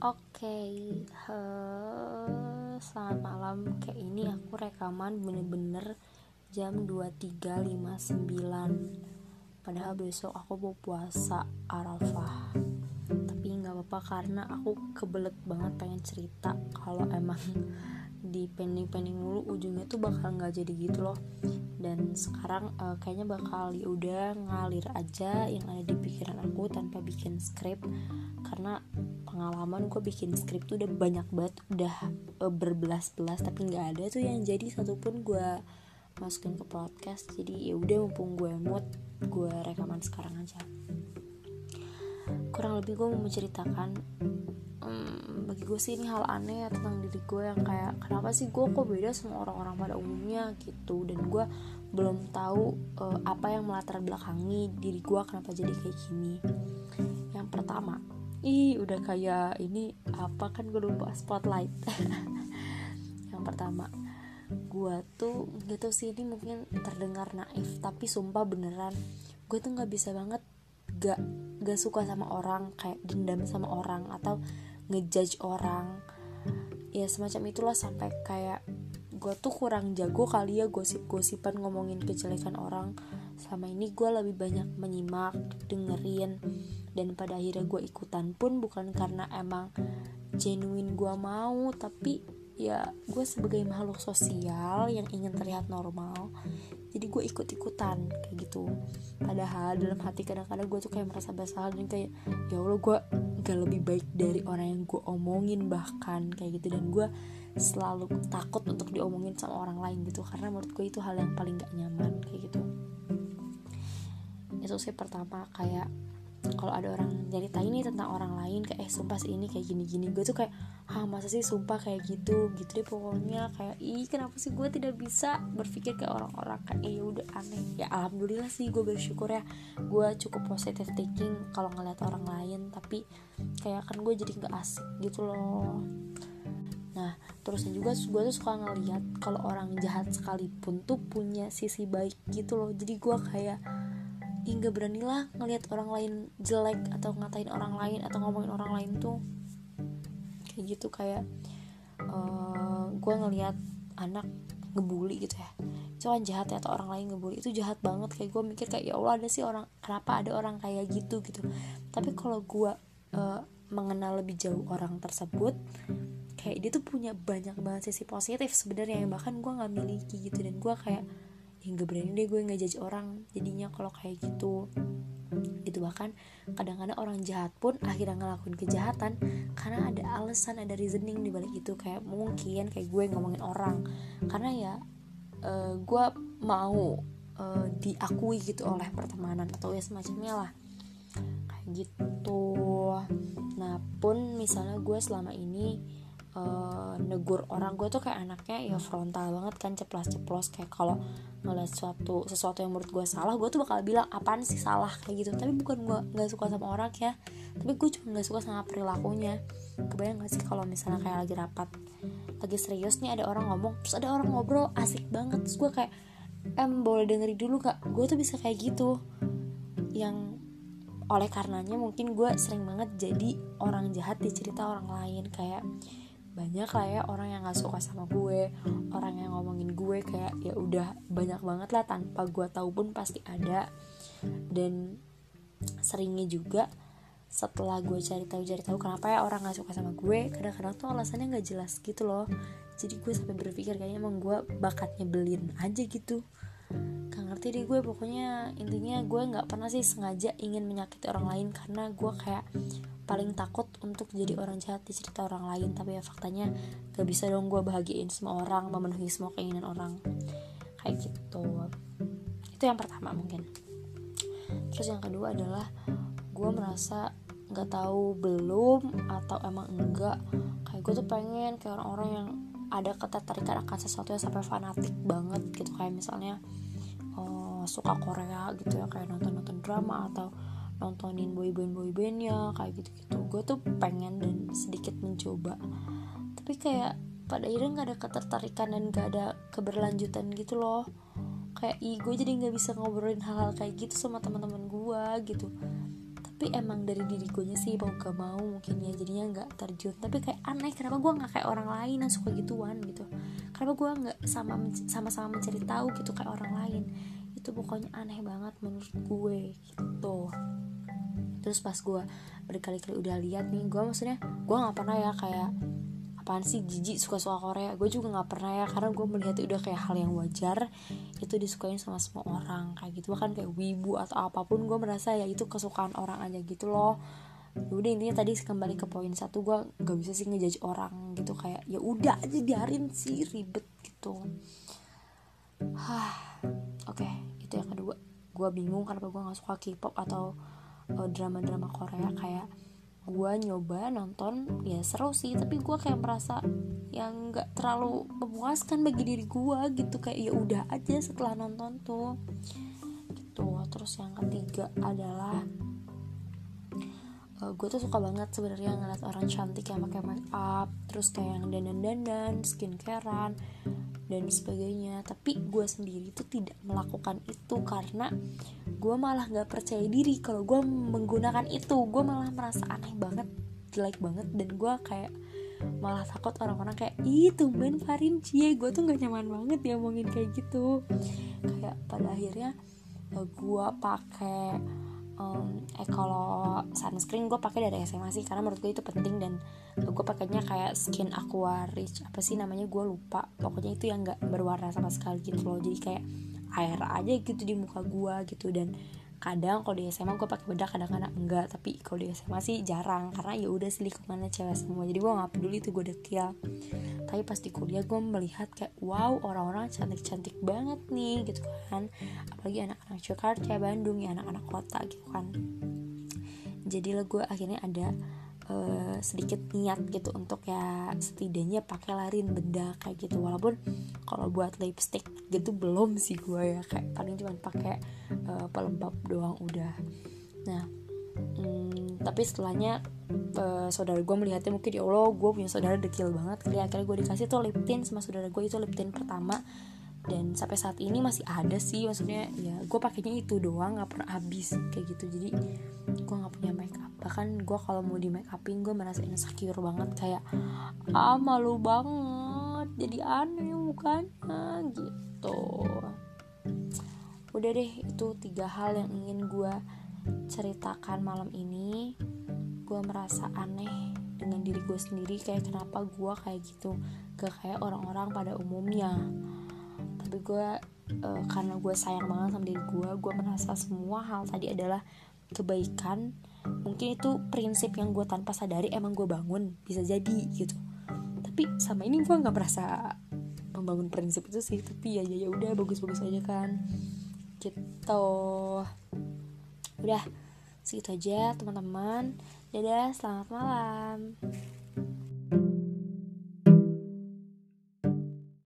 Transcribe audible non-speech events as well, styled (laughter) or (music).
Oke, eh, selamat malam. Kayak ini aku rekaman bener-bener jam 23.59 Padahal besok aku mau puasa Arafah Tapi nggak apa-apa karena aku kebelet banget pengen cerita Kalau emang di pending-pending mulu ujungnya tuh bakal nggak jadi gitu loh. Dan sekarang uh, kayaknya bakal ya udah ngalir aja yang ada di pikiran aku tanpa bikin skrip karena pengalaman gue bikin skrip tuh udah banyak banget udah uh, berbelas-belas tapi nggak ada tuh yang jadi. Satupun gue masukin ke podcast jadi ya udah mumpung gue mood gue rekaman sekarang aja. Kurang lebih gue mau menceritakan um, bagi gue sih ini hal aneh ya tentang diri gue yang kayak kenapa sih gue kok beda sama orang-orang pada umumnya gitu. Dan gue belum tahu uh, apa yang melatar belakangi diri gue kenapa jadi kayak gini. Yang pertama ih udah kayak ini apa kan gue lupa spotlight. (laughs) Yang pertama gue tuh gitu sih ini mungkin terdengar naif tapi sumpah beneran gue tuh nggak bisa banget gak gak suka sama orang kayak dendam sama orang atau ngejudge orang. Ya semacam itulah sampai kayak gue tuh kurang jago kali ya gosip-gosipan ngomongin kejelekan orang. Selama ini gue lebih banyak menyimak dengerin dan pada akhirnya gue ikutan pun bukan karena emang genuine gue mau tapi ya gue sebagai makhluk sosial yang ingin terlihat normal jadi gue ikut-ikutan kayak gitu. Padahal dalam hati kadang-kadang gue tuh kayak merasa bersalah dan kayak ya allah gue gak lebih baik dari orang yang gue omongin bahkan kayak gitu. Dan gue selalu takut untuk diomongin sama orang lain gitu karena menurut gue itu hal yang paling gak nyaman kayak gitu. Itu sih pertama kayak kalau ada orang cerita ini tentang orang lain kayak eh sumpah sih ini kayak gini-gini. Gue tuh kayak ah masa sih sumpah kayak gitu? Gitu deh pokoknya kayak ih kenapa sih gue tidak bisa berpikir kayak orang-orang? Kayak eh udah aneh. Ya alhamdulillah sih gue bersyukur ya. Gue cukup positive thinking kalau ngeliat orang lain tapi kayak kan gue jadi nggak asik gitu loh. Nah, terusnya juga gue tuh suka ngeliat kalau orang jahat sekalipun tuh punya sisi baik gitu loh. Jadi gue kayak hingga beranilah ngelihat orang lain jelek atau ngatain orang lain atau ngomongin orang lain tuh. Kayak gitu kayak uh, eh, gue ngelihat anak ngebully gitu ya. Itu kan jahat ya atau orang lain ngebully itu jahat banget. Kayak gue mikir kayak ya Allah ada sih orang kenapa ada orang kayak gitu? gitu. Tapi kalau gue uh, mengenal lebih jauh orang tersebut kayak dia tuh punya banyak banget sisi positif sebenarnya. Yang bahkan gue nggak miliki gitu. Dan gue kayak hingga berani deh gue ngejudge orang jadinya kalau kayak gitu. Gitu bahkan kadang-kadang orang jahat pun akhirnya ngelakuin kejahatan karena ada alasan ada reasoning di balik itu. Kayak mungkin kayak gue ngomongin orang. Karena ya uh, gue mau uh, diakui gitu oleh pertemanan atau ya semacamnya lah. Kayak gitu. Nah pun misalnya gue selama ini uh, negur orang gue tuh kayak anaknya ya frontal banget kan ceplos-ceplos kayak kalau ngeliat sesuatu sesuatu yang menurut gue salah gue tuh bakal bilang apaan sih salah? kayak gitu. Tapi bukan gue nggak suka sama orang ya. Tapi gue cuma nggak suka sama perilakunya. Kebayang gak sih kalau misalnya kayak lagi rapat lagi serius nih ada orang ngomong terus ada orang ngobrol asik banget. Terus gue kayak em boleh dengerin dulu gak gue tuh bisa kayak gitu. Yang oleh karenanya mungkin gue sering banget jadi orang jahat di cerita orang lain. Kayak banyak lah ya orang yang gak suka sama gue orang yang ngomongin gue kayak ya udah banyak banget lah tanpa gue tahu pun pasti ada. Dan seringnya juga setelah gue cari tahu cari tahu kenapa ya orang gak suka sama gue kadang-kadang tuh alasannya nggak jelas gitu loh. Jadi gue sampai berpikir kayaknya emang gue bakatnya belin aja gitu. Gak ngerti deh gue pokoknya intinya gue nggak pernah sih sengaja ingin menyakiti orang lain karena gue kayak paling takut untuk jadi orang jahat di cerita orang lain. Tapi ya faktanya gak bisa dong gue bahagiain semua orang memenuhi semua keinginan orang. Kayak gitu. Itu yang pertama mungkin. Terus yang kedua adalah gue merasa nggak tahu belum atau emang enggak. Kayak gue tuh pengen kayak orang-orang yang ada ketertarikan akan sesuatu yang sampai fanatik banget gitu. Kayak misalnya uh, suka Korea gitu ya kayak nonton nonton drama atau nontonin boyband boybandnya kayak gitu gitu gue tuh pengen dan sedikit mencoba. Tapi kayak pada akhirnya nggak ada ketertarikan dan nggak ada keberlanjutan gitu loh. Kayak ih gue jadi nggak bisa ngobrolin hal-hal kayak gitu sama teman-teman gue gitu. Tapi emang dari diri gue sih mau gak mau mungkin ya jadinya nggak terjun. Tapi kayak aneh kenapa gue nggak kayak orang lain yang suka gituan gitu? Kenapa gue nggak sama sama-sama mencari tahu gitu kayak orang lain? Itu pokoknya aneh banget menurut gue gitu terus pas gue berkali-kali udah lihat nih gue maksudnya gue nggak pernah ya kayak apaan sih jijik suka-suka Korea. Gue juga nggak pernah ya karena gue melihat itu udah kayak hal yang wajar itu disukain sama semua orang kayak gitu. Kan kayak wibu atau apa pun gue merasa ya itu kesukaan orang aja gitu loh. Ya udah intinya tadi kembali ke poin satu gue nggak bisa sih ngejudge orang gitu. Kayak ya udah aja biarin sih ribet gitu. Hah (sighs) oke okay, itu yang kedua. Gue bingung kenapa gue nggak suka K-pop atau drama-drama Korea kayak gue nyoba nonton ya seru sih. Tapi gue kayak merasa yang nggak terlalu memuaskan bagi diri gue gitu. Kayak ya udah aja setelah nonton tuh. Gitu. Terus yang ketiga adalah uh, eh, gue tuh suka banget sebenarnya ngeliat orang cantik yang pakai make up terus kayak yang dandan dandan skincarean dan sebagainya. Tapi gue sendiri tuh tidak melakukan itu karena gue malah nggak percaya diri kalau gue menggunakan itu. Gue malah merasa aneh banget jelek banget dan gue kayak malah takut orang-orang kayak itu main Farin. Cie gue tuh nggak nyaman banget ya ngomongin kayak gitu. Kayak pada akhirnya eh, gue pakai um, eh kalau sunscreen gue pakai dari SMA sih karena menurut gue itu penting dan gue pakainya kayak skin aqua rich apa sih namanya gue lupa. Pokoknya itu yang nggak berwarna sama sekali gitu loh. Jadi kayak air aja gitu di muka gue gitu dan kadang kalau di SMA gue pakai bedak kadang-kadang enggak. Tapi kalau di SMA sih jarang karena ya udah sih lingkungannya cewek semua. Jadi gue nggak peduli itu gue dekil tapi pas di kuliah gue melihat kayak wow orang-orang cantik-cantik banget nih gitu kan. Apalagi anak-anak Jakarta Bandung ya anak-anak kota gitu kan. Jadilah gue akhirnya ada uh, sedikit niat gitu untuk ya setidaknya pakai larin benda kayak gitu. Walaupun kalau buat lipstick gitu belum sih gue ya kayak paling cuma pakai uh, pelembab doang udah. Nah hmm, tapi setelahnya uh, saudara gue melihatnya mungkin ya Allah gue punya saudara dekil banget. Kali akhirnya gue dikasih tuh lip tint sama saudara gue itu lip tint pertama dan sampai saat ini masih ada sih maksudnya ya gue pakainya itu doang nggak pernah habis kayak gitu. Jadi gue nggak punya make up bahkan gue kalau mau di make upin gue merasa insecure banget kayak ah malu banget jadi aneh bukan gitu. Udah deh itu tiga hal yang ingin gue ceritakan malam ini. Gue merasa aneh dengan diri gue sendiri kayak kenapa gue kayak gitu. Gak kayak orang-orang pada umumnya tapi gue uh, karena gue sayang banget sama diri gue gue merasa semua hal tadi adalah kebaikan. Mungkin itu prinsip yang gue tanpa sadari emang gue bangun bisa jadi gitu. Tapi sama ini gue nggak merasa membangun prinsip itu sih. Tapi ya ya, ya udah bagus-bagus aja kan. Gitu. Udah segitu aja teman-teman. Dadah selamat malam